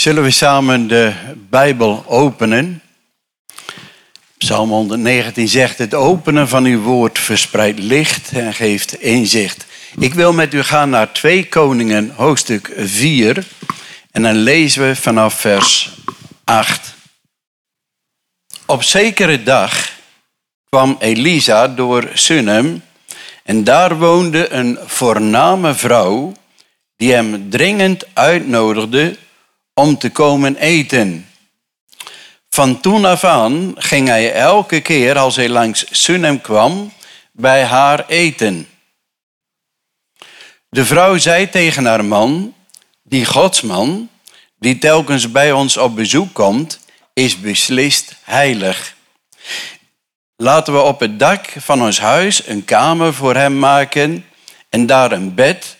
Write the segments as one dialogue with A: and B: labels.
A: Zullen we samen de Bijbel openen? Psalm 119 zegt: Het openen van uw woord verspreidt licht en geeft inzicht. Ik wil met u gaan naar 2 Koningen, hoofdstuk 4. En dan lezen we vanaf vers 8. Op zekere dag kwam Elisa door Sunem. En daar woonde een voorname vrouw die hem dringend uitnodigde om te komen eten. Van toen af aan ging hij elke keer als hij langs Sunem kwam bij haar eten. De vrouw zei tegen haar man, die godsman, die telkens bij ons op bezoek komt, is beslist heilig. Laten we op het dak van ons huis een kamer voor hem maken en daar een bed,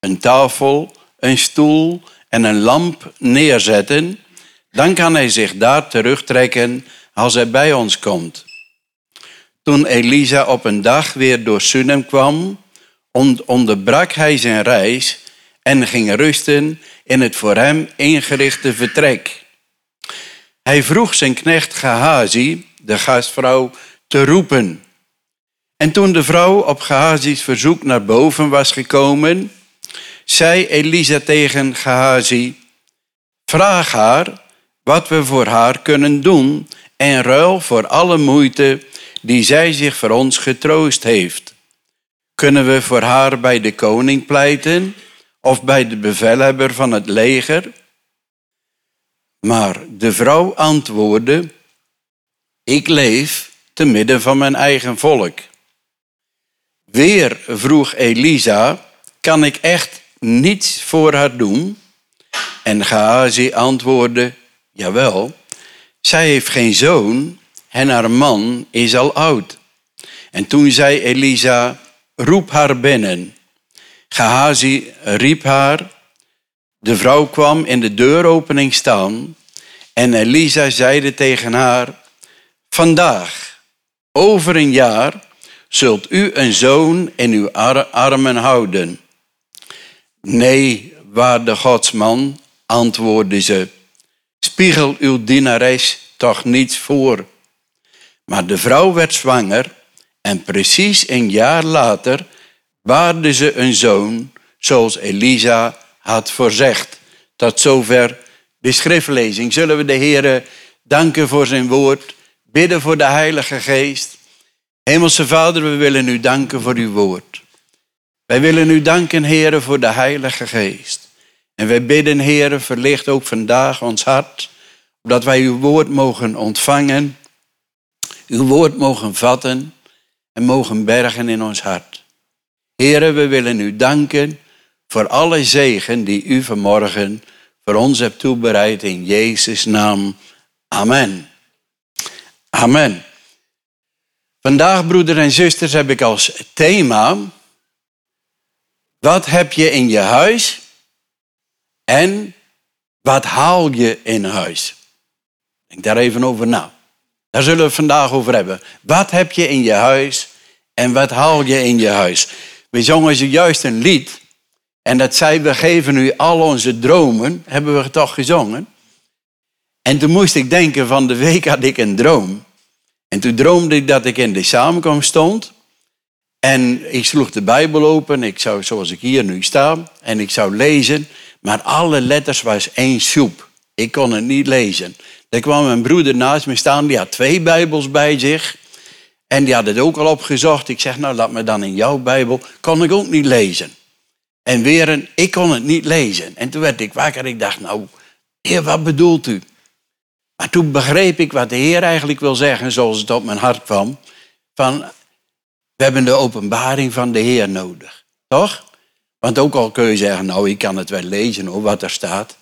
A: een tafel, een stoel en een lamp neerzetten. Dan kan hij zich daar terugtrekken als hij bij ons komt. Toen Elisa op een dag weer door Sunem kwam, onderbrak hij zijn reis en ging rusten in het voor hem ingerichte vertrek. Hij vroeg zijn knecht Gehazi, de gastvrouw, te roepen. En toen de vrouw op Gehazi's verzoek naar boven was gekomen, zei Elisa tegen Gehazi, vraag haar wat we voor haar kunnen doen en ruil voor alle moeite die zij zich voor ons getroost heeft. Kunnen we voor haar bij de koning pleiten of bij de bevelhebber van het leger? Maar de vrouw antwoordde, ik leef te midden van mijn eigen volk. Weer vroeg Elisa, kan ik echt niets voor haar doen? En Gehazi antwoordde, jawel, zij heeft geen zoon en haar man is al oud. En toen zei Elisa, roep haar binnen. Gehazi riep haar. De vrouw kwam in de deuropening staan en Elisa zeide tegen haar, vandaag, over een jaar, zult u een zoon in uw armen houden. Nee, waarde godsman, antwoordde ze, spiegel uw dienares toch niets voor. Maar de vrouw werd zwanger en precies een jaar later baarde ze een zoon, zoals Elisa had voorzegd. Tot zover de schriftlezing. Zullen we de Heer danken voor zijn woord, bidden voor de Heilige Geest. Hemelse Vader, we willen u danken voor uw woord. Wij willen u danken, Heer, voor de Heilige Geest. En wij bidden, Heer, verlicht ook vandaag ons hart, dat wij uw woord mogen ontvangen, uw woord mogen vatten en mogen bergen in ons hart. Heer, we willen u danken voor alle zegen die u vanmorgen voor ons hebt toebereid in Jezus' naam. Amen. Amen. Vandaag, broeders en zusters, heb ik als thema wat heb je in je huis en wat haal je in huis? Denk daar even over na. Daar zullen we het vandaag over hebben. Wat heb je in je huis en wat haal je in je huis? We zongen zojuist een lied en dat zei, we geven u al onze dromen, hebben we toch gezongen. En toen moest ik denken, van de week had ik een droom. En toen droomde ik dat ik in de samenkomst stond en ik sloeg de Bijbel open, ik zou, zoals ik hier nu sta, en ik zou lezen, maar alle letters was één soep. Ik kon het niet lezen. Er kwam een broeder naast me staan, die had twee Bijbels bij zich. En die had het ook al opgezocht. Ik zeg, nou laat me dan in jouw Bijbel. Kon ik ook niet lezen. En weer een, ik kon het niet lezen. En toen werd ik wakker. Ik dacht, nou, heer, wat bedoelt u? Maar toen begreep ik wat de heer eigenlijk wil zeggen, zoals het op mijn hart kwam. Van, we hebben de openbaring van de Heer nodig. Toch? Want ook al kun je zeggen, nou, ik kan het wel lezen hoor, wat er staat.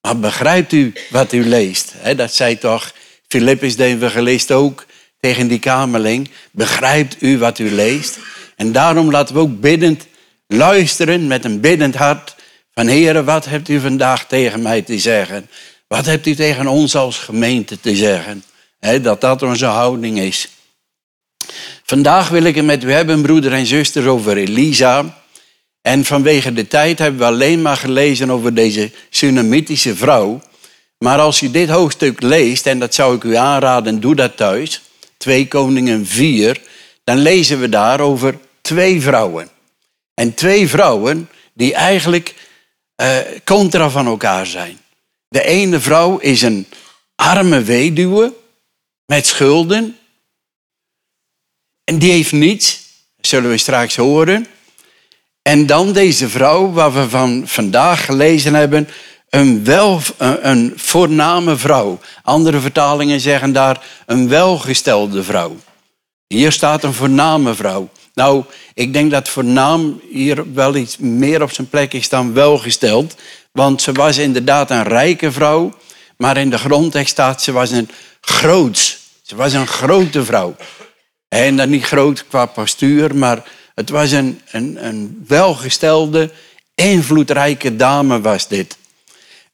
A: Maar begrijpt u wat u leest? dat zei toch Filippus de evangelist ook tegen die kamerling. Begrijpt u wat u leest? En daarom laten we ook biddend luisteren met een biddend hart. Van Heer, wat hebt u vandaag tegen mij te zeggen? Wat hebt u tegen ons als gemeente te zeggen? dat dat onze houding is. Vandaag wil ik het met u hebben, broeder en zuster, over Elisa. En vanwege de tijd hebben we alleen maar gelezen over deze Sunamitische vrouw. Maar als je dit hoofdstuk leest, en dat zou ik u aanraden, doe dat thuis, 2 Koningen 4, dan lezen we daar over twee vrouwen. En twee vrouwen die eigenlijk uh, contra van elkaar zijn. De ene vrouw is een arme weduwe met schulden. En die heeft niets, zullen we straks horen. En dan deze vrouw, waar we van vandaag gelezen hebben, een, wel, een voorname vrouw. Andere vertalingen zeggen daar een welgestelde vrouw. Hier staat een voorname vrouw. Nou, ik denk dat voornaam hier wel iets meer op zijn plek is dan welgesteld. Want ze was inderdaad een rijke vrouw. Maar in de grondtekst staat ze was een groots. Ze was een grote vrouw. En dan niet groot qua postuur, maar het was een, een, een welgestelde, invloedrijke dame was dit.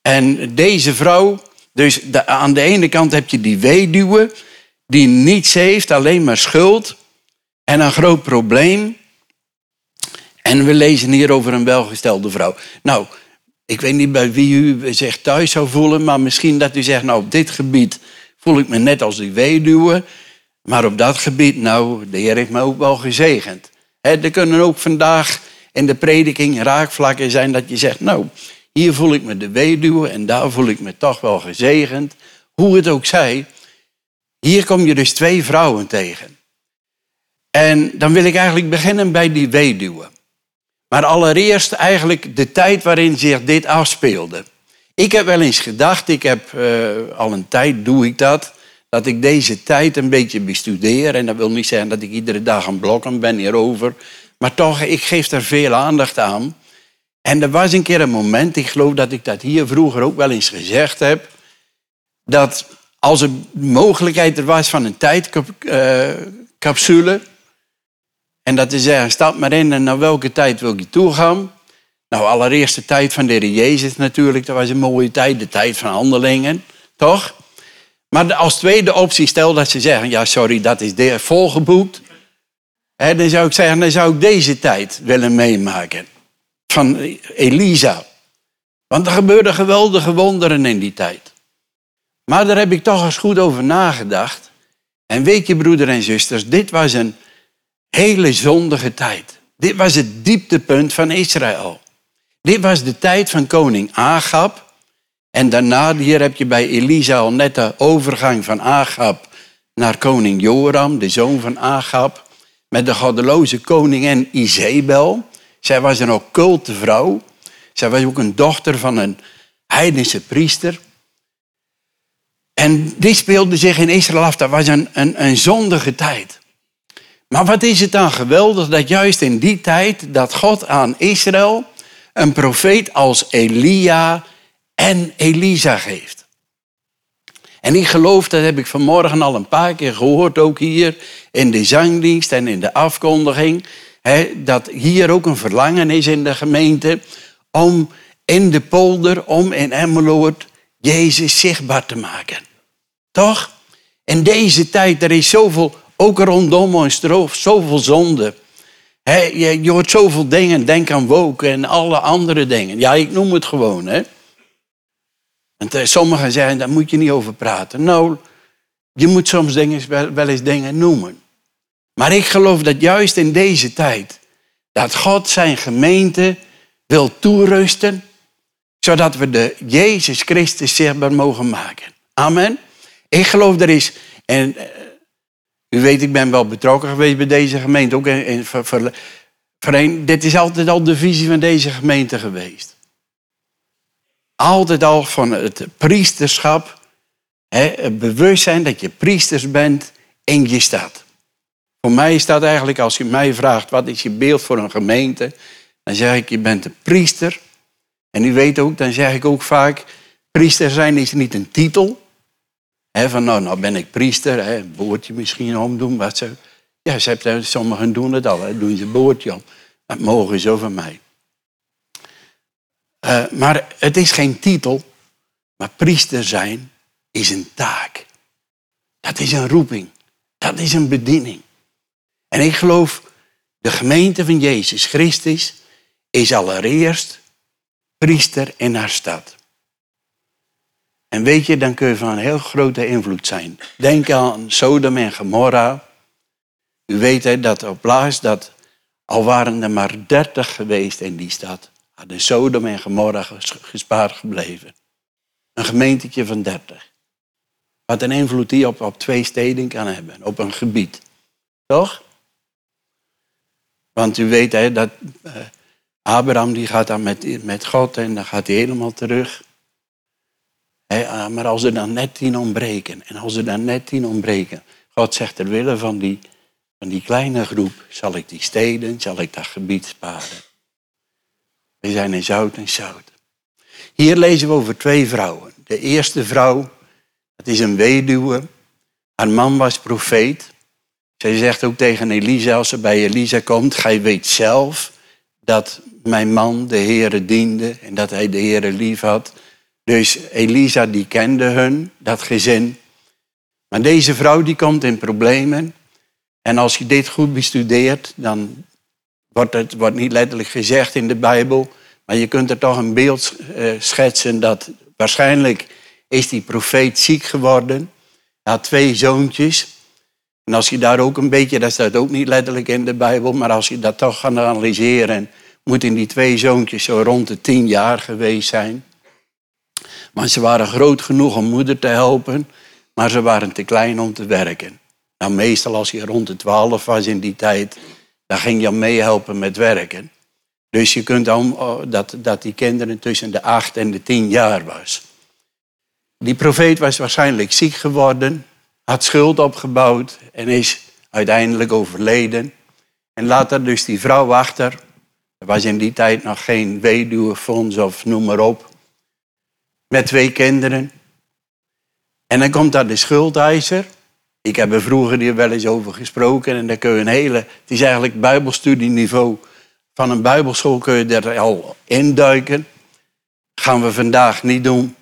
A: En deze vrouw, dus aan de ene kant heb je die weduwe, die niets heeft, alleen maar schuld en een groot probleem. En we lezen hier over een welgestelde vrouw. Nou, ik weet niet bij wie u zich thuis zou voelen, maar misschien dat u zegt, nou op dit gebied voel ik me net als die weduwe. Maar op dat gebied, nou, de Heer heeft me ook wel gezegend. er kunnen ook vandaag in de prediking raakvlakken zijn dat je zegt, nou, hier voel ik me de weduwe en daar voel ik me toch wel gezegend. Hoe het ook zij, hier kom je dus twee vrouwen tegen. En dan wil ik eigenlijk beginnen bij die weduwe. Maar allereerst eigenlijk de tijd waarin zich dit afspeelde. Ik heb wel eens gedacht, ik heb uh, al een tijd doe ik dat, dat ik deze tijd een beetje bestudeer. En dat wil niet zeggen dat ik iedere dag een blokken ben hierover. Maar toch, ik geef er veel aandacht aan. En er was een keer een moment, ik geloof dat ik dat hier vroeger ook wel eens gezegd heb, dat als er mogelijkheid er was van een tijdcapsule, en dat is zeggen, stap maar in en naar welke tijd wil je toegaan? Nou, allereerst de tijd van de Heer Jezus natuurlijk, dat was een mooie tijd, de tijd van handelingen, toch? Maar als tweede optie, stel dat ze zeggen, ja sorry, dat is volgeboekt. Hè, dan zou ik zeggen, dan zou ik deze tijd willen meemaken. Van Elisa. Want er gebeurden geweldige wonderen in die tijd. Maar daar heb ik toch eens goed over nagedacht. En weet je, broeder en zusters, dit was een hele zondige tijd. Dit was het dieptepunt van Israël. Dit was de tijd van koning Agab. En daarna, hier heb je bij Elisa al net de overgang van Agab naar koning Joram, de zoon van Agab, met de goddeloze koningin Izebel. Zij was een occulte vrouw. Zij was ook een dochter van een heidense priester. En die speelde zich in Israël af. Dat was een, een, een zondige tijd. Maar wat is het dan geweldig dat juist in die tijd dat God aan Israël een profeet als Elia en Elisa geeft. En ik geloof, dat heb ik vanmorgen al een paar keer gehoord, ook hier in de zangdienst en in de afkondiging, dat hier ook een verlangen is in de gemeente om in de polder, om in Emmeloord, Jezus zichtbaar te maken. Toch? In deze tijd, er is zoveel, ook rondom ons, zoveel zonde. je, je hoort zoveel dingen, denk aan woken en alle andere dingen. Ja, ik noem het gewoon, hè. En sommigen zeggen, daar moet je niet over praten. Nou, je moet soms dingen, wel eens dingen noemen. Maar ik geloof dat juist in deze tijd, dat God zijn gemeente wil toerusten, zodat we de Jezus Christus zichtbaar mogen maken. Amen. Ik geloof er is, en eh, u weet, ik ben wel betrokken geweest bij deze gemeente, ook in, dit is altijd al de visie van deze gemeente geweest altijd al van het priesterschap. Het bewustzijn dat je priesters bent in je stad. Voor mij is dat eigenlijk, als je mij vraagt wat is je beeld voor een gemeente, dan zeg ik je bent een priester. En u weet ook, dan zeg ik ook vaak, priester zijn is niet een titel. Hè, van nou, nou ben ik priester, hè, een boordje misschien omdoen. Wat ze, ja, ze hebben, sommigen doen het al, doen ze een boordje om. Dat mogen zo van mij. Uh, maar het is geen titel, maar priester zijn is een taak. Dat is een roeping. Dat is een bediening. En ik geloof, de gemeente van Jezus Christus is allereerst priester in haar stad. En weet je, dan kun je van een heel grote invloed zijn. Denk aan Sodom en Gomorra. U weet hè, dat op laatst dat al waren er maar dertig geweest in die stad, hadden Sodom en Gomorra gespaard gebleven. Een gemeentetje van dertig. Wat een invloed die op, op twee steden kan hebben, op een gebied. Toch? Want u weet hè, dat uh, Abraham die gaat dan met, met God en dan gaat hij helemaal terug. He, maar als er dan net tien ontbreken, en als er dan net tien ontbreken, God zegt ter wille van die, van die kleine groep, zal ik die steden, zal ik dat gebied sparen. We zijn in zout en zout. Hier lezen we over twee vrouwen. De eerste vrouw, dat is een weduwe. Haar man was profeet. Zij zegt ook tegen Elisa, als ze bij Elisa komt, gij weet zelf dat mijn man de Heere diende en dat hij de Heere lief had. Dus Elisa die kende hun, dat gezin. Maar deze vrouw die komt in problemen. En als je dit goed bestudeert, dan wordt het wordt niet letterlijk gezegd in de Bijbel. Maar je kunt er toch een beeld eh, schetsen dat waarschijnlijk is die profeet ziek geworden. Hij had twee zoontjes. En als je daar ook een beetje, dat staat ook niet letterlijk in de Bijbel, maar als je dat toch gaat analyseren, moeten die twee zoontjes zo rond de tien jaar geweest zijn. Maar ze waren groot genoeg om moeder te helpen, maar ze waren te klein om te werken. Nou, meestal als je rond de twaalf was in die tijd, dan ging je meehelpen met werken. Dus je kunt dan oh, dat, dat die kinderen tussen de acht en de tien jaar was. Die profeet was waarschijnlijk ziek geworden, had schuld opgebouwd en is uiteindelijk overleden. En laat er dus die vrouw achter. Er was in die tijd nog geen weduwefonds of noem maar op. Met twee kinderen. En dan komt daar de schuldeiser. Ik heb er vroeger hier wel eens over gesproken. En dan kun je een hele... Het is eigenlijk bijbelstudieniveau. Van een bijbelschool kun je er al induiken. Gaan we vandaag niet doen.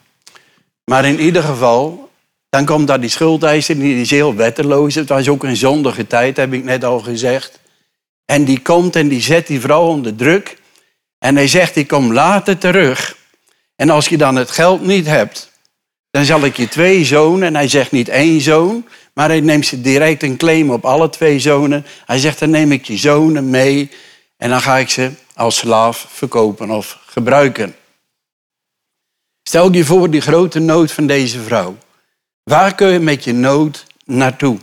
A: Maar in ieder geval, dan komt daar die schuldeiser, die is heel wetteloos. Het was ook een zondige tijd, heb ik net al gezegd. En die komt en die zet die vrouw onder druk. En hij zegt, ik kom later terug. En als je dan het geld niet hebt, dan zal ik je twee zonen, en hij zegt niet één zoon, maar hij neemt ze direct een claim op alle twee zonen. Hij zegt, dan neem ik je zonen mee en dan ga ik ze als slaaf verkopen of gebruiken. Stel je voor die grote nood van deze vrouw. Waar kun je met je nood naartoe?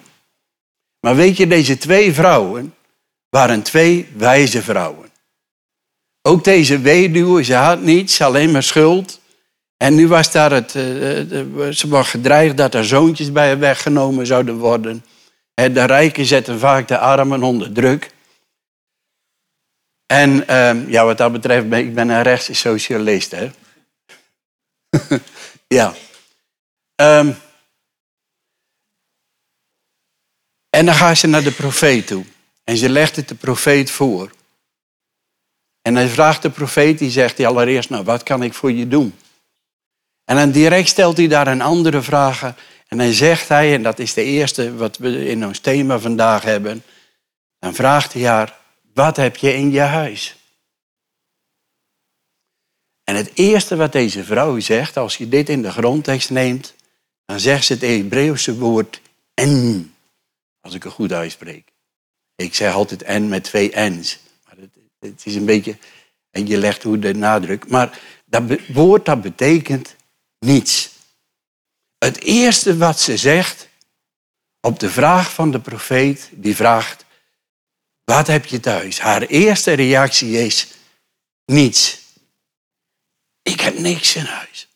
A: Maar weet je, deze twee vrouwen waren twee wijze vrouwen. Ook deze weduwe, ze had niets, alleen maar schuld. En nu was daar het, eh, eh, ze was gedreigd dat er zoontjes bij haar weggenomen zouden worden. De rijken zetten vaak de armen onder druk. En ehm, ja, wat dat betreft, ik ben een rechtse socialist. Hè? ja. Um, en dan gaat ze naar de profeet toe. En ze legt het de profeet voor. En hij vraagt de profeet, die zegt hij allereerst, nou wat kan ik voor je doen? En dan direct stelt hij daar een andere vraag. En dan zegt hij, en dat is de eerste wat we in ons thema vandaag hebben. Dan vraagt hij haar, wat heb je in je huis? En het eerste wat deze vrouw zegt, als je dit in de grondtekst neemt, dan zegt ze het Hebreeuwse woord en, als ik het goed uitspreek. Ik zeg altijd en met twee n's. Maar het, het is een beetje, en je legt hoe de nadruk. Maar dat woord dat betekent niets. Het eerste wat ze zegt op de vraag van de profeet, die vraagt, wat heb je thuis? Haar eerste reactie is niets. Ik heb niks in huis.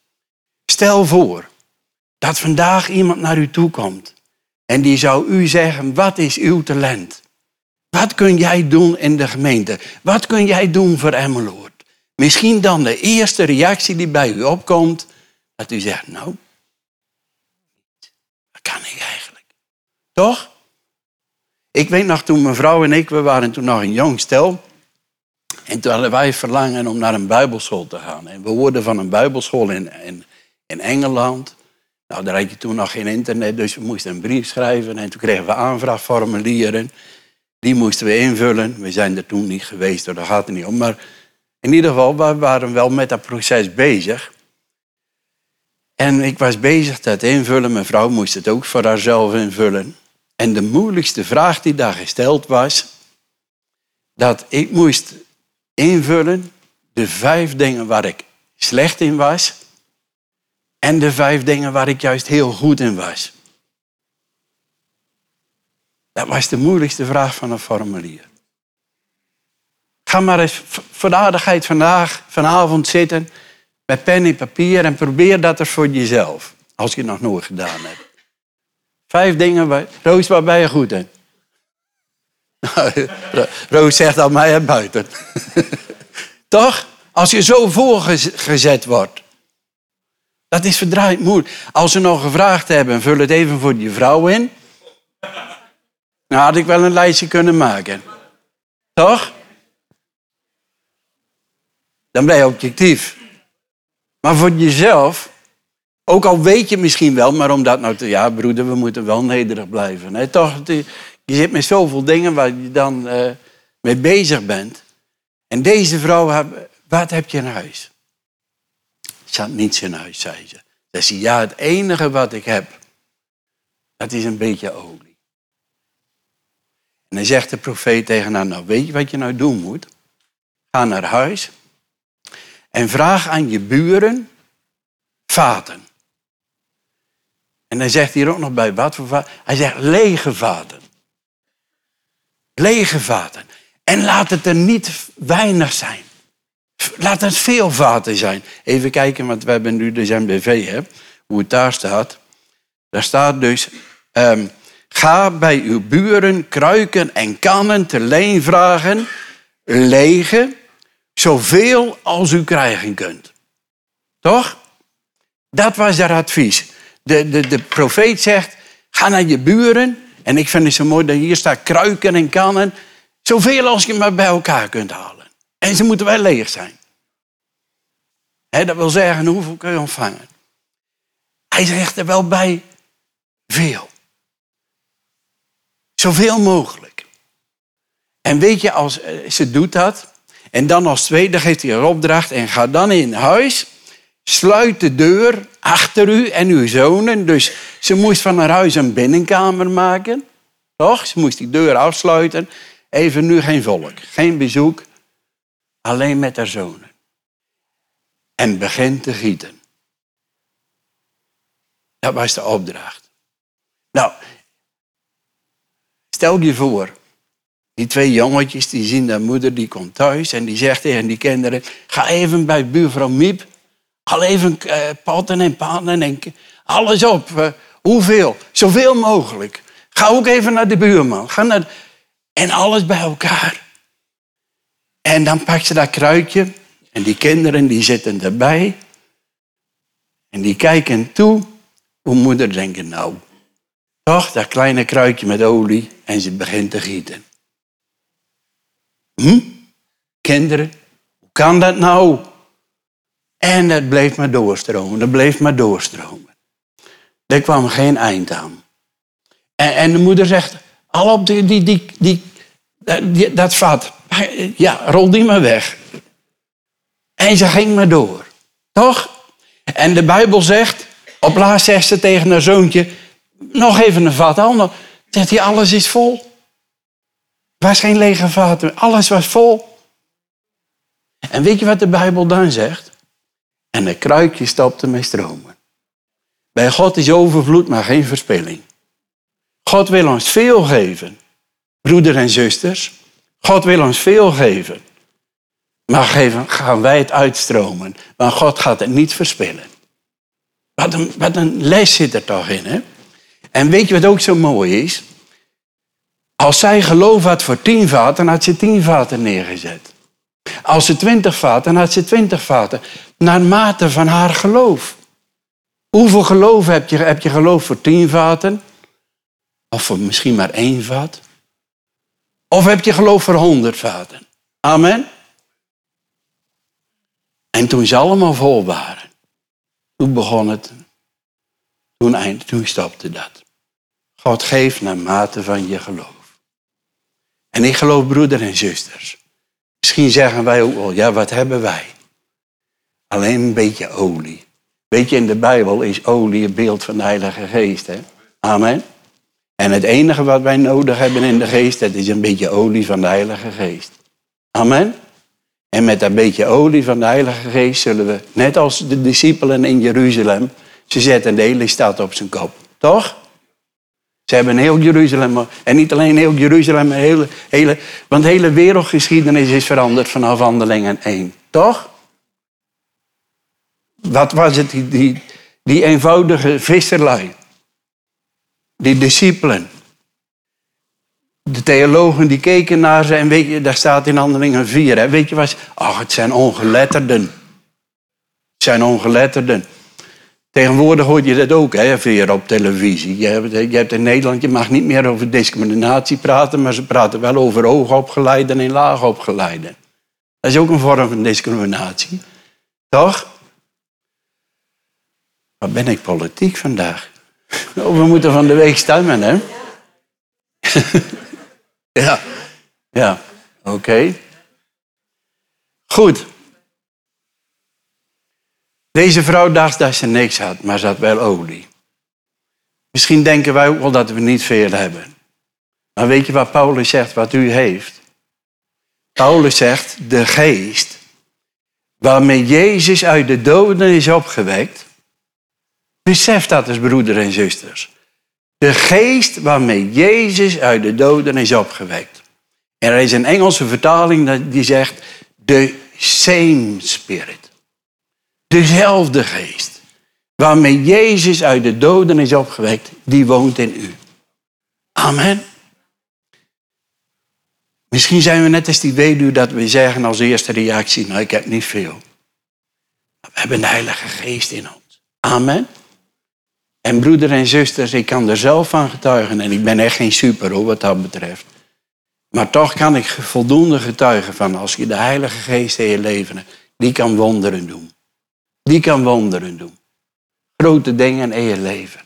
A: Stel voor dat vandaag iemand naar u toe komt en die zou u zeggen, wat is uw talent? Wat kun jij doen in de gemeente? Wat kun jij doen voor Emmeloord? Misschien dan de eerste reactie die bij u opkomt, dat u zegt, nou, wat kan ik eigenlijk? Toch? Ik weet nog toen mijn vrouw en ik, we waren toen nog een jong stel. En toen hadden wij verlangen om naar een bijbelschool te gaan. En we hoorden van een bijbelschool in, in, in Engeland. Nou, daar had je toen nog geen internet, dus we moesten een brief schrijven. En toen kregen we aanvraagformulieren. Die moesten we invullen. We zijn er toen niet geweest, daar gaat het niet om. Maar in ieder geval, we waren wel met dat proces bezig. En ik was bezig dat invullen. Mijn vrouw moest het ook voor haarzelf invullen. En de moeilijkste vraag die daar gesteld was, dat ik moest invullen de vijf dingen waar ik slecht in was en de vijf dingen waar ik juist heel goed in was. Dat was de moeilijkste vraag van een formulier. Ga maar eens voor de aardigheid vandaag, vanavond zitten met pen en papier en probeer dat er voor jezelf. Als je het nog nooit gedaan hebt. Vijf dingen, waar, Roos, waar ben je goed in? Roos zegt al mij buiten. Toch? Als je zo voorgezet wordt. Dat is verdraaid moeilijk. Als ze nog gevraagd hebben, vul het even voor je vrouw in. Nou had ik wel een lijstje kunnen maken. Toch? Dan ben je objectief. Maar voor jezelf, ook al weet je misschien wel, maar omdat nou te, ja broeder, we moeten wel nederig blijven. Hè? Toch, je zit met zoveel dingen waar je dan uh, mee bezig bent. En deze vrouw, wat heb je in huis? Ze had niets in huis, zei ze. Ze zei, ja, het enige wat ik heb, dat is een beetje olie. En dan zegt de profeet tegen haar, nou weet je wat je nou doen moet? Ga naar huis en vraag aan je buren vaten. En hij zegt hier ook nog bij wat voor vaten. Hij zegt lege vaten. Lege vaten. En laat het er niet weinig zijn. Laat het veel vaten zijn. Even kijken, want we hebben nu de MBV, hè, hoe het daar staat. Daar staat dus, um, ga bij uw buren kruiken en kannen te leen vragen, lege, zoveel als u krijgen kunt. Toch? Dat was haar advies. De, de, de profeet zegt, ga naar je buren. En ik vind het zo mooi dat hier staat kruiken en kannen. Zoveel als je maar bij elkaar kunt halen. En ze moeten wel leeg zijn. dat wil zeggen, hoeveel kun je ontvangen? Hij zegt er wel bij, veel. Zoveel mogelijk. En weet je, als eh, ze doet dat, en dan als tweede geeft hij een opdracht en ga dan in huis, sluit de deur achter u en uw zonen. Dus ze moest van haar huis een binnenkamer maken. Toch? Ze moest die deur afsluiten. Even nu geen volk, geen bezoek, alleen met haar zonen. En begint te gieten. Dat was de opdracht. Nou, stel je voor, die twee jongetjes die zien de moeder, die komt thuis en die zegt tegen die kinderen, ga even bij buurvrouw Miep, al even uh, potten en pannen en alles op. Uh, hoeveel? Zoveel mogelijk. Ga ook even naar de buurman. Ga naar, en alles bij elkaar. En dan pakt ze dat kruidje en die kinderen die zitten erbij. En die kijken toe hoe moeder denkt, nou, toch dat kleine kruidje met olie en ze begint te gieten. Hm? Kinderen, hoe kan dat nou? En het bleef maar doorstromen, dat bleef maar doorstromen. Er kwam geen eind aan. En, en de moeder zegt, al op die, die, die, die, dat vat, ja, rol die maar weg. En ze ging maar door. Toch? En de Bijbel zegt, op laatst zegt ze tegen haar zoontje, nog even een vat al. Zegt hij, alles is vol. Was geen lege vaten, alles was vol. En weet je wat de Bijbel dan zegt? En het kruikje stopte met stromen. Bij God is overvloed, maar geen verspilling. God wil ons veel geven, broeders en zusters. God wil ons veel geven. Maar geven, gaan wij het uitstromen. Want God gaat het niet verspillen. Wat een, wat een les zit er toch in, hè? En weet je wat ook zo mooi is? Als zij geloof had voor tien vaten, had ze tien vaten neergezet. Als ze twintig vaten, had ze twintig vaten. Naar mate van haar geloof. Hoeveel geloof heb je? Heb je geloof voor tien vaten? Of voor misschien maar één vat? Of heb je geloof voor honderd vaten? Amen. En toen ze allemaal vol waren, toen begon het. Toen, eind, toen stopte dat. God geeft naar mate van je geloof. En ik geloof, broeder en zusters. Misschien zeggen wij ook wel, ja, wat hebben wij? Alleen een beetje olie. Weet je, in de Bijbel is olie een beeld van de Heilige Geest. Hè? Amen. En het enige wat wij nodig hebben in de geest, dat is een beetje olie van de Heilige Geest. Amen. En met dat beetje olie van de Heilige Geest zullen we, net als de discipelen in Jeruzalem, ze zetten de hele stad op zijn kop. Toch? Ze hebben heel Jeruzalem, en niet alleen heel Jeruzalem, maar hele, hele, want de hele wereldgeschiedenis is veranderd vanaf handelingen 1. Toch? Wat was het, die, die, eenvoudige visserlui? Die discipelen. De theologen die keken naar ze en weet je, daar staat in handelingen 4. Hè, weet je wat? Ach, het zijn ongeletterden. Het zijn ongeletterden. Tegenwoordig hoor je dat ook hè, via op televisie. Je hebt, je hebt in Nederland, je mag niet meer over discriminatie praten, maar ze praten wel over hoogopgeleiden en laagopgeleiden. Dat is ook een vorm van discriminatie. Toch? Wat ben ik politiek vandaag? Oh, we moeten van de week stemmen, hè? ja, ja, oké. Goed. Deze vrouw dacht dat ze niks had, maar ze had wel olie. Misschien denken wij ook wel dat we niet veel hebben. Maar weet je wat Paulus zegt, wat u heeft? Paulus zegt, de geest waarmee Jezus uit de doden is opgewekt. Besef dat eens, broeder en zusters. De geest waarmee Jezus uit de doden is opgewekt. En er is een Engelse vertaling die zegt, the same spirit. Dezelfde geest waarmee Jezus uit de doden is opgewekt, die woont in u. Amen. Misschien zijn we net als die weduwe dat we zeggen als eerste reactie, nou ik heb niet veel. we hebben de Heilige Geest in ons. Amen. En broeder en zusters, ik kan er zelf van getuigen en ik ben echt geen super hoor wat dat betreft. Maar toch kan ik voldoende getuigen van als je de Heilige Geest in je leven hebt, die kan wonderen doen. Die kan wonderen doen. Grote dingen in je leven.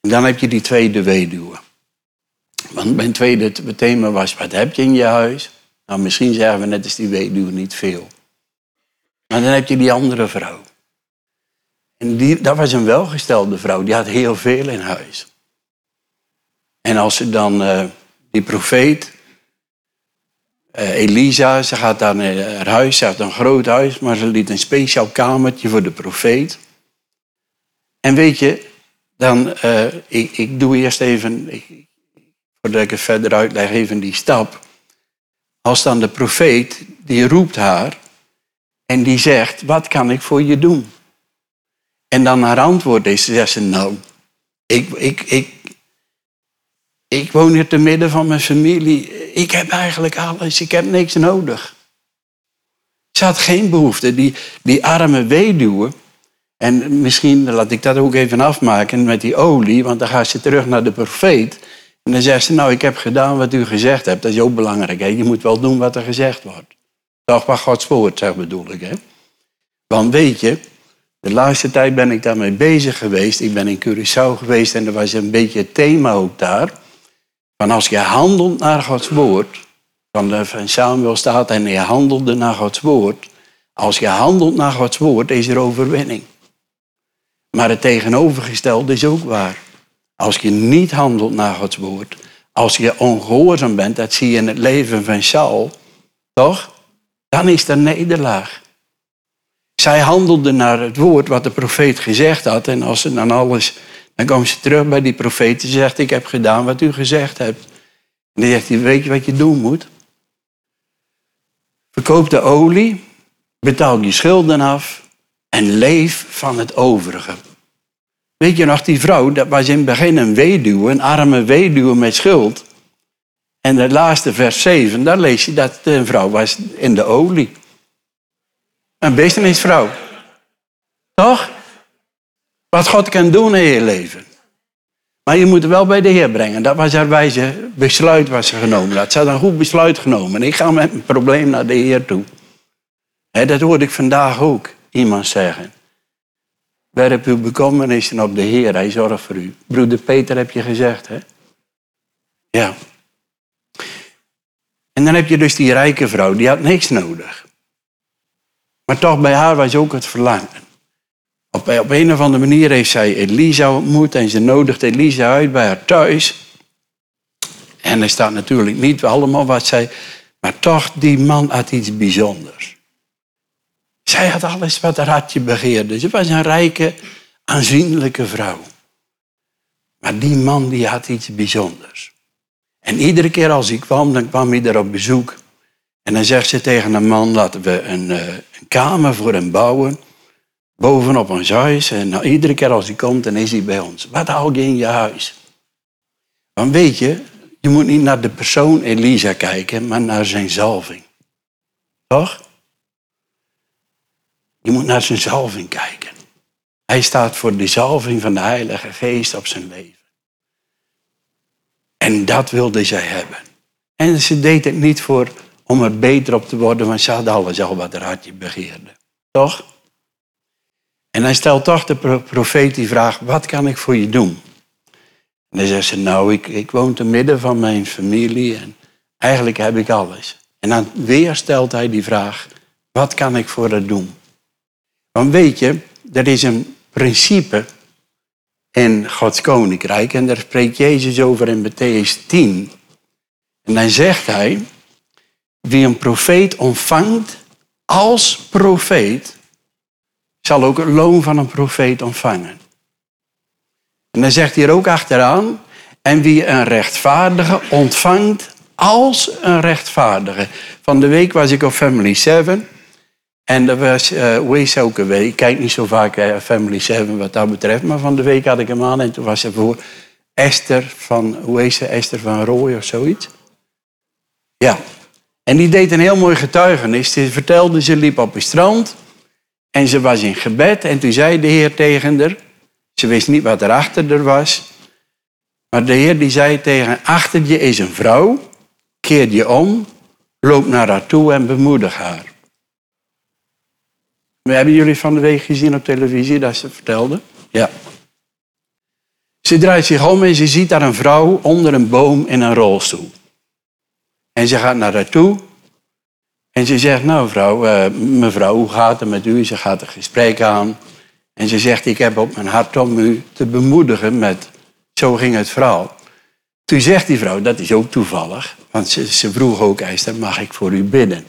A: En dan heb je die tweede weduwe. Want mijn tweede thema was, wat heb je in je huis? Nou, misschien zeggen we net als die weduwe niet veel. Maar dan heb je die andere vrouw. En die, dat was een welgestelde vrouw, die had heel veel in huis. En als ze dan, uh, die profeet, Elisa, ze gaat naar haar huis, ze had een groot huis, maar ze liet een speciaal kamertje voor de profeet. En weet je, dan, uh, ik, ik doe eerst even, ik, voordat ik het verder uitleg, even die stap. Als dan de profeet, die roept haar en die zegt, wat kan ik voor je doen? En dan haar antwoord is, zegt ze, nou, ik, ik, ik, ik woon hier te midden van mijn familie. Ik heb eigenlijk alles, ik heb niks nodig. Ze had geen behoefte. Die, die arme weduwe, en misschien laat ik dat ook even afmaken met die olie, want dan gaat ze terug naar de profeet. En dan zegt ze, nou, ik heb gedaan wat u gezegd hebt. Dat is ook belangrijk. Hè? Je moet wel doen wat er gezegd wordt. Toch wat Gods woord zegt, bedoel ik. Hè? Want weet je, de laatste tijd ben ik daarmee bezig geweest. Ik ben in Curaçao geweest en er was een beetje het thema ook daar. Van als je handelt naar Gods woord, van, van Samuel staat en je handelde naar Gods woord. Als je handelt naar Gods woord, is er overwinning. Maar het tegenovergestelde is ook waar. Als je niet handelt naar Gods woord, als je ongehoorzaam bent, dat zie je in het leven van Saul, toch? Dan is er nederlaag. Zij handelde naar het woord wat de profeet gezegd had. En als ze dan alles, dan komt ze terug bij die profeet en zegt, ik heb gedaan wat u gezegd hebt. En dan zegt hij, weet je wat je doen moet? Verkoop de olie, betaal je schulden af en leef van het overige. Weet je nog, die vrouw, dat was in het begin een weduwe, een arme weduwe met schuld. En de laatste vers 7, daar lees je dat een vrouw was in de olie. Een businessvrouw. Toch? Wat God kan doen in je leven. Maar je moet wel bij de Heer brengen. Dat was haar wijze besluit was ze genomen had. Ze had een goed besluit genomen. Ik ga met mijn probleem naar de Heer toe. dat hoorde ik vandaag ook iemand zeggen. Werp uw bekommernissen op de Heer, hij zorgt voor u. Broeder Peter heb je gezegd, hè? Ja. En dan heb je dus die rijke vrouw, die had niks nodig. Maar toch bij haar was ook het verlangen. Op, een of andere manier heeft zij Elisa ontmoet en ze nodigt Elisa uit bij haar thuis. En er staat natuurlijk niet allemaal wat zij, maar toch, die man had iets bijzonders. Zij had alles wat haar hartje begeerde. Ze was een rijke, aanzienlijke vrouw. Maar die man die had iets bijzonders. En iedere keer als ik kwam, dan kwam hij er op bezoek. En dan zegt ze tegen een man, laten we een, uh, een kamer voor hem bouwen. Bovenop ons huis. En nou, iedere keer als hij komt, dan is hij bij ons. Wat hou je in je huis? Want weet je, je moet niet naar de persoon Elisa kijken, maar naar zijn zalving. Toch? Je moet naar zijn zalving kijken. Hij staat voor de zalving van de Heilige Geest op zijn leven. En dat wilde zij hebben. En ze deed het niet voor, om er beter op te worden, want ze had alles al wat haar hartje begeerde. Toch? En hij stelt toch de profeet die vraag, wat kan ik voor je doen? En dan zegt ze, nou, ik, ik woon te midden van mijn familie en eigenlijk heb ik alles. En dan weer stelt hij die vraag, wat kan ik voor haar doen? Want weet je, er is een principe in Gods koninkrijk en daar spreekt Jezus over in Matthäus 10. En dan zegt hij, wie een profeet ontvangt als profeet, zal ook het loon van een profeet ontvangen. En dan zegt hij er ook achteraan, en wie een rechtvaardige ontvangt als een rechtvaardige. Van de week was ik op Family 7. En dat was, uh, hoe is? Ik kijk niet zo vaak uh, Family 7 wat dat betreft. Maar van de week had ik hem aan en toen was er voor Esther van, hoe is ze? Esther van Rooij of zoiets. Ja. En die deed een heel mooi getuigenis. Ze vertelde, ze liep op het strand. En ze was in gebed. En toen zei de Heer tegen haar. Ze wist niet wat er was. Maar de Heer die zei tegen achter je is een vrouw. Keer je om. Loop naar haar toe en bemoedig haar. We hebben jullie van de week gezien op televisie dat ze vertelde? Ja. Ze draait zich om en ze ziet daar een vrouw onder een boom in een rolstoel. En ze gaat naar haar toe. En ze zegt, nou vrouw, uh, mevrouw, hoe gaat het met u? Ze gaat een gesprek aan. En ze zegt, ik heb op mijn hart om u te bemoedigen met, zo ging het verhaal. Toen zegt die vrouw, dat is ook toevallig. Want ze, vroeg ook, Esther, mag ik voor u bidden?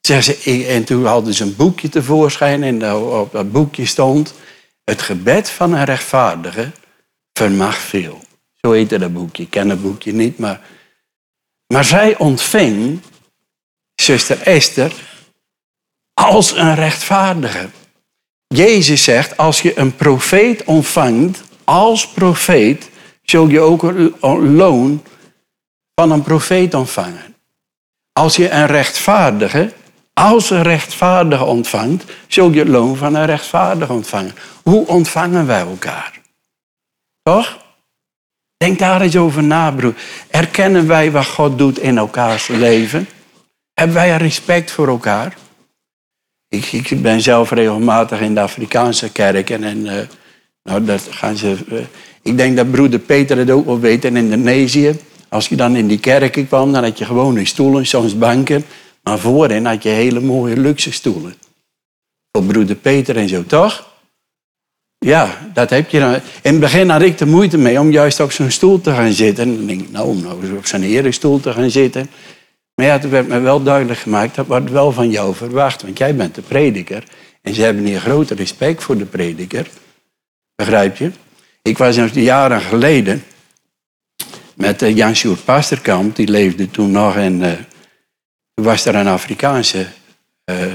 A: Ze, en toen hadden ze een boekje tevoorschijn en op dat boekje stond... Het gebed van een rechtvaardige vermag veel. Zo heette dat boekje. Ik ken het boekje niet, maar... Maar zij ontving, zuster Esther, als een rechtvaardige. Jezus zegt, als je een profeet ontvangt als profeet, zul je ook een loon van een profeet ontvangen. Als je een rechtvaardige als een rechtvaardige ontvangt, zul je het loon van een rechtvaardige ontvangen. Hoe ontvangen wij elkaar? Toch? Denk daar eens over na, broer. Erkennen wij wat God doet in elkaars leven? Hebben wij respect voor elkaar? Ik, ik ben zelf regelmatig in de Afrikaanse kerk en, en uh, nou, dat gaan ze. Uh, ik denk dat broeder Peter het ook wel weet in Indonesië. Als je dan in die kerken kwam, dan had je gewoon een stoelen, soms banken. Maar voorin had je hele mooie luxe stoelen. Voor broeder Peter en zo, toch? Ja, dat heb je dan. In het begin had ik de moeite mee om juist op zo'n stoel te gaan zitten. En dan denk ik, nou, om nou op zo'n erestoel te gaan zitten. Maar ja, toen werd me wel duidelijk gemaakt, dat wordt wel van jou verwacht. Want jij bent de prediker. En ze hebben hier grote respect voor de prediker. Begrijp je? Ik was jaren geleden met eh, Jan-Sjoerd Pasterkamp. Die leefde toen nog eh, toen was er een Afrikaanse uh,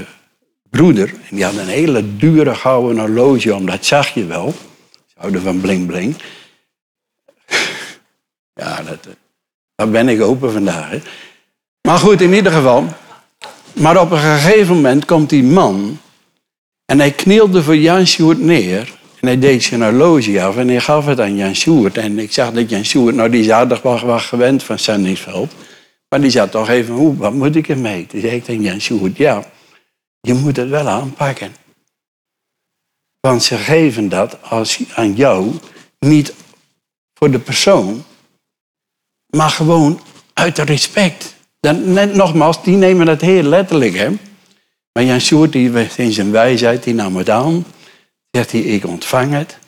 A: broeder. En die had een hele dure gouden horloge om. Dat zag je wel. Ze houden van bling bling. ja, dat, eh, daar ben ik open vandaag. Hè. Maar goed, in ieder geval. Maar op een gegeven moment komt die man. En hij knielde voor Jan Sjoerd neer. En hij deed zijn horloge af en hij gaf het aan Jan Sjoerd. En ik zag dat Jan Sjoerd, nou die is aardig wel gewend van Sanningsveld. Maar die zat toch even, hoe, wat moet ik ermee? Toen zei ik tegen Jan Sjoerd, ja, je moet het wel aanpakken. Want ze geven dat als, aan jou niet voor de persoon, maar gewoon uit respect. Dan, nogmaals, die nemen dat heel letterlijk. Hè? Maar Jan Sjoerd, die in zijn wijsheid, die nam het aan. Zegt hij, ik ontvang het.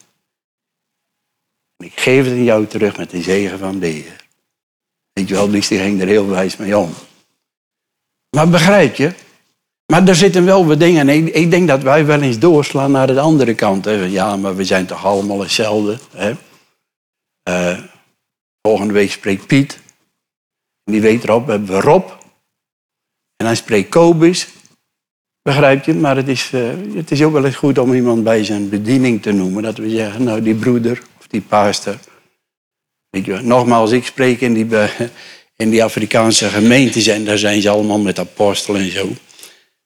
A: En ik geef het aan jou terug met de zegen van de Heer. Weet je wel, die ging er heel wijs mee om. Maar begrijp je? Maar er zitten wel wat dingen. Ik, ik denk dat wij wel eens doorslaan naar de andere kant. Hè. Ja, maar we zijn toch allemaal hetzelfde. Hè? Uh, volgende week spreekt Piet. Die weet erop, hebben we Rob. En dan spreekt Kobus. Begrijp je? Maar het is, uh, het is ook wel eens goed om iemand bij zijn bediening te noemen. Dat we zeggen, nou die broeder of die paaster. Weet je, nogmaals, ik spreek in die, in die Afrikaanse gemeentes en daar zijn ze allemaal met apostelen en zo.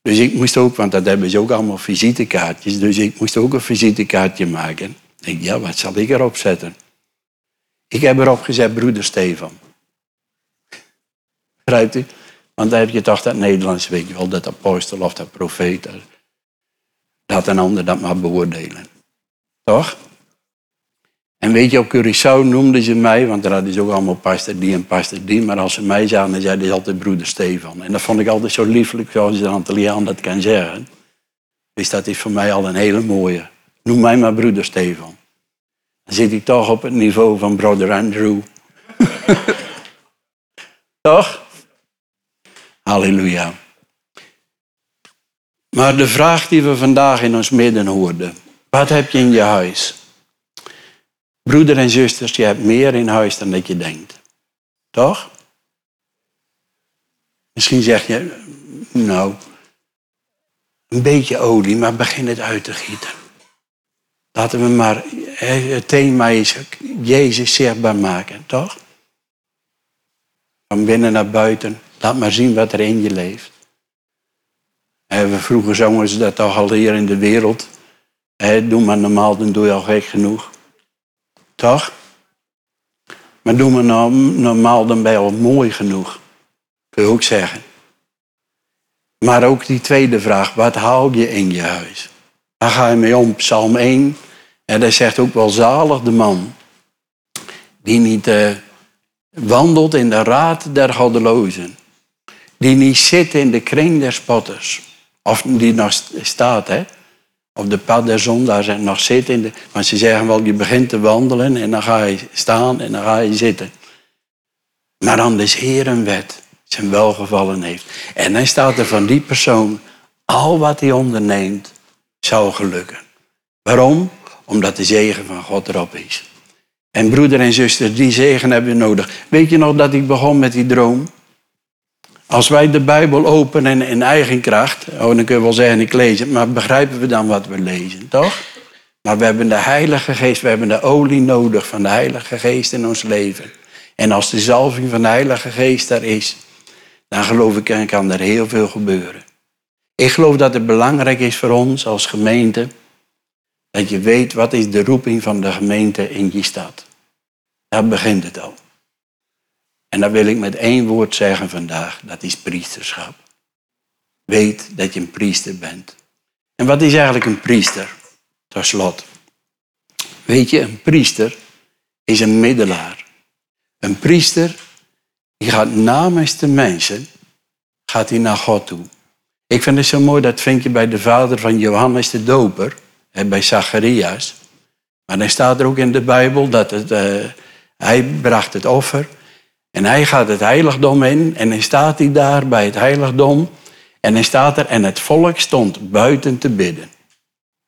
A: Dus ik moest ook, want dat hebben ze ook allemaal visitekaartjes, dus ik moest ook een visitekaartje maken. Ik denk, ja, wat zal ik erop zetten? Ik heb erop gezet broeder Stefan. Begrijpt u? Want dan heb je toch dat Nederlands, weet je wel, dat apostel of dat profeet. Dat een ander dat maar beoordelen. Toch? En weet je, op Curaçao noemden ze mij, want daar hadden ze ook allemaal pastor die en pastor die. Maar als ze mij zagen, dan zeiden ze altijd broeder Stefan. En dat vond ik altijd zo lieflijk, zoals een Antilliaan dat kan zeggen. Dus dat is voor mij al een hele mooie. Noem mij maar broeder Stefan. Dan zit ik toch op het niveau van broeder Andrew. toch? Halleluja. Maar de vraag die we vandaag in ons midden hoorden. Wat heb je in je huis? Broeder en zusters, je hebt meer in huis dan dat je denkt. Toch? Misschien zeg je, nou, een beetje olie, maar begin het uit te gieten. Laten we maar, het thema is Jezus zichtbaar maken, toch? Van binnen naar buiten, laat maar zien wat er in je leeft. We vroeger zongen dat toch al hier in de wereld. Doe maar normaal, dan doe je al gek genoeg. Toch? Maar doe maar normaal, dan ben je al mooi genoeg. Kun je ook zeggen. Maar ook die tweede vraag, wat haal je in je huis? Waar ga je mee om? Psalm 1. En daar zegt ook wel zalig de man. Die niet uh, wandelt in de raad der goddelozen. Die niet zit in de kring der spotters. Of die nog staat, hè op de pad der zondaars en nog zitten. In de, want ze zeggen wel, je begint te wandelen en dan ga je staan en dan ga je zitten. Maar dan is Heer een wet, zijn welgevallen heeft. En dan staat er van die persoon, al wat hij onderneemt, zou gelukken. Waarom? Omdat de zegen van God erop is. En broeder en zuster, die zegen hebben we nodig. Weet je nog dat ik begon met die droom? Als wij de Bijbel openen in eigen kracht, oh, dan kun je wel zeggen ik lees het, maar begrijpen we dan wat we lezen, toch? Maar we hebben de Heilige Geest, we hebben de olie nodig van de Heilige Geest in ons leven. En als de zalving van de Heilige Geest daar is, dan geloof ik kan er heel veel gebeuren. Ik geloof dat het belangrijk is voor ons als gemeente, dat je weet wat is de roeping van de gemeente in je stad. Daar begint het al. En dat wil ik met één woord zeggen vandaag, dat is priesterschap. Weet dat je een priester bent. En wat is eigenlijk een priester? Tot slot. Weet je, een priester is een middelaar. Een priester, die gaat namens de mensen, gaat hij naar God toe. Ik vind het zo mooi, dat vind je bij de vader van Johannes de Doper, bij Zacharias. Maar dan staat er ook in de Bijbel dat het, uh, hij bracht het offer en hij gaat het heiligdom in en dan staat hij daar bij het heiligdom. En dan staat er, en het volk stond buiten te bidden.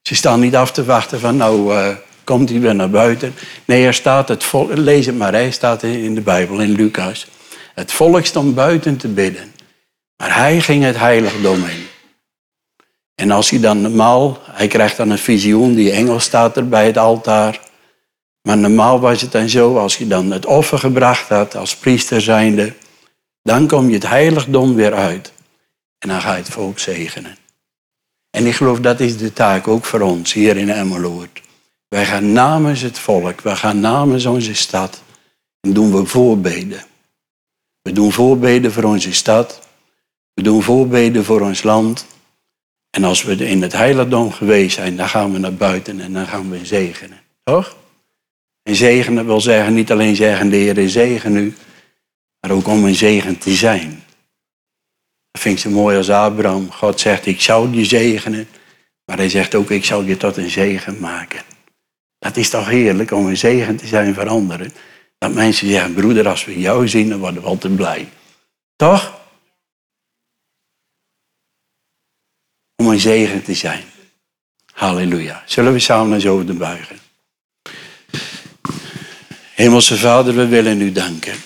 A: Ze staan niet af te wachten van, nou uh, komt hij weer naar buiten. Nee, er staat het volk, lees het maar, hij staat in de Bijbel, in Lucas. Het volk stond buiten te bidden. Maar hij ging het heiligdom in. En als hij dan normaal, hij krijgt dan een visioen, die engel staat er bij het altaar. Maar normaal was het dan zo, als je dan het offer gebracht had als priester zijnde, dan kom je het heiligdom weer uit. En dan ga je het volk zegenen. En ik geloof dat is de taak ook voor ons hier in Emmeloord. Wij gaan namens het volk, wij gaan namens onze stad en doen we voorbeden. We doen voorbeden voor onze stad. We doen voorbeden voor ons land. En als we in het heiligdom geweest zijn, dan gaan we naar buiten en dan gaan we zegenen. Toch? En zegenen wil zeggen, niet alleen zeggen de Heer zegen u, maar ook om een zegen te zijn. Dat vind ik zo mooi als Abraham. God zegt, ik zou je zegenen Maar hij zegt ook, ik zal je tot een zegen maken. Dat is toch heerlijk om een zegen te zijn voor anderen. Dat mensen zeggen, broeder, als we jou zien, dan worden we altijd blij. Toch? Om een zegen te zijn. Halleluja. Zullen we samen zo de buigen? Hemelse Vader, we willen u danken.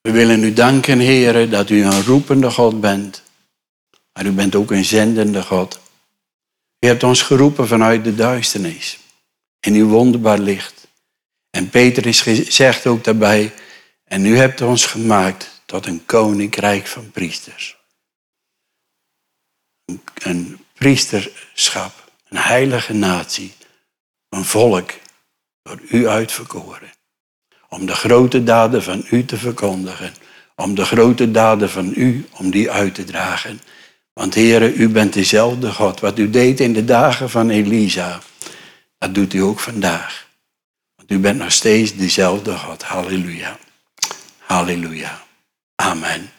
A: We willen u danken, heren, dat u een roepende God bent. Maar u bent ook een zendende God. U hebt ons geroepen vanuit de duisternis. In uw wonderbaar licht. En Peter is gezegd ook daarbij. En u hebt ons gemaakt tot een koninkrijk van priesters. Een priesterschap, een heilige natie, een volk door u uitverkoren. Om de grote daden van u te verkondigen. Om de grote daden van u, om die uit te dragen. Want heren, u bent dezelfde God. Wat u deed in de dagen van Elisa, dat doet u ook vandaag. Want u bent nog steeds dezelfde God. Halleluja. Halleluja. Amen.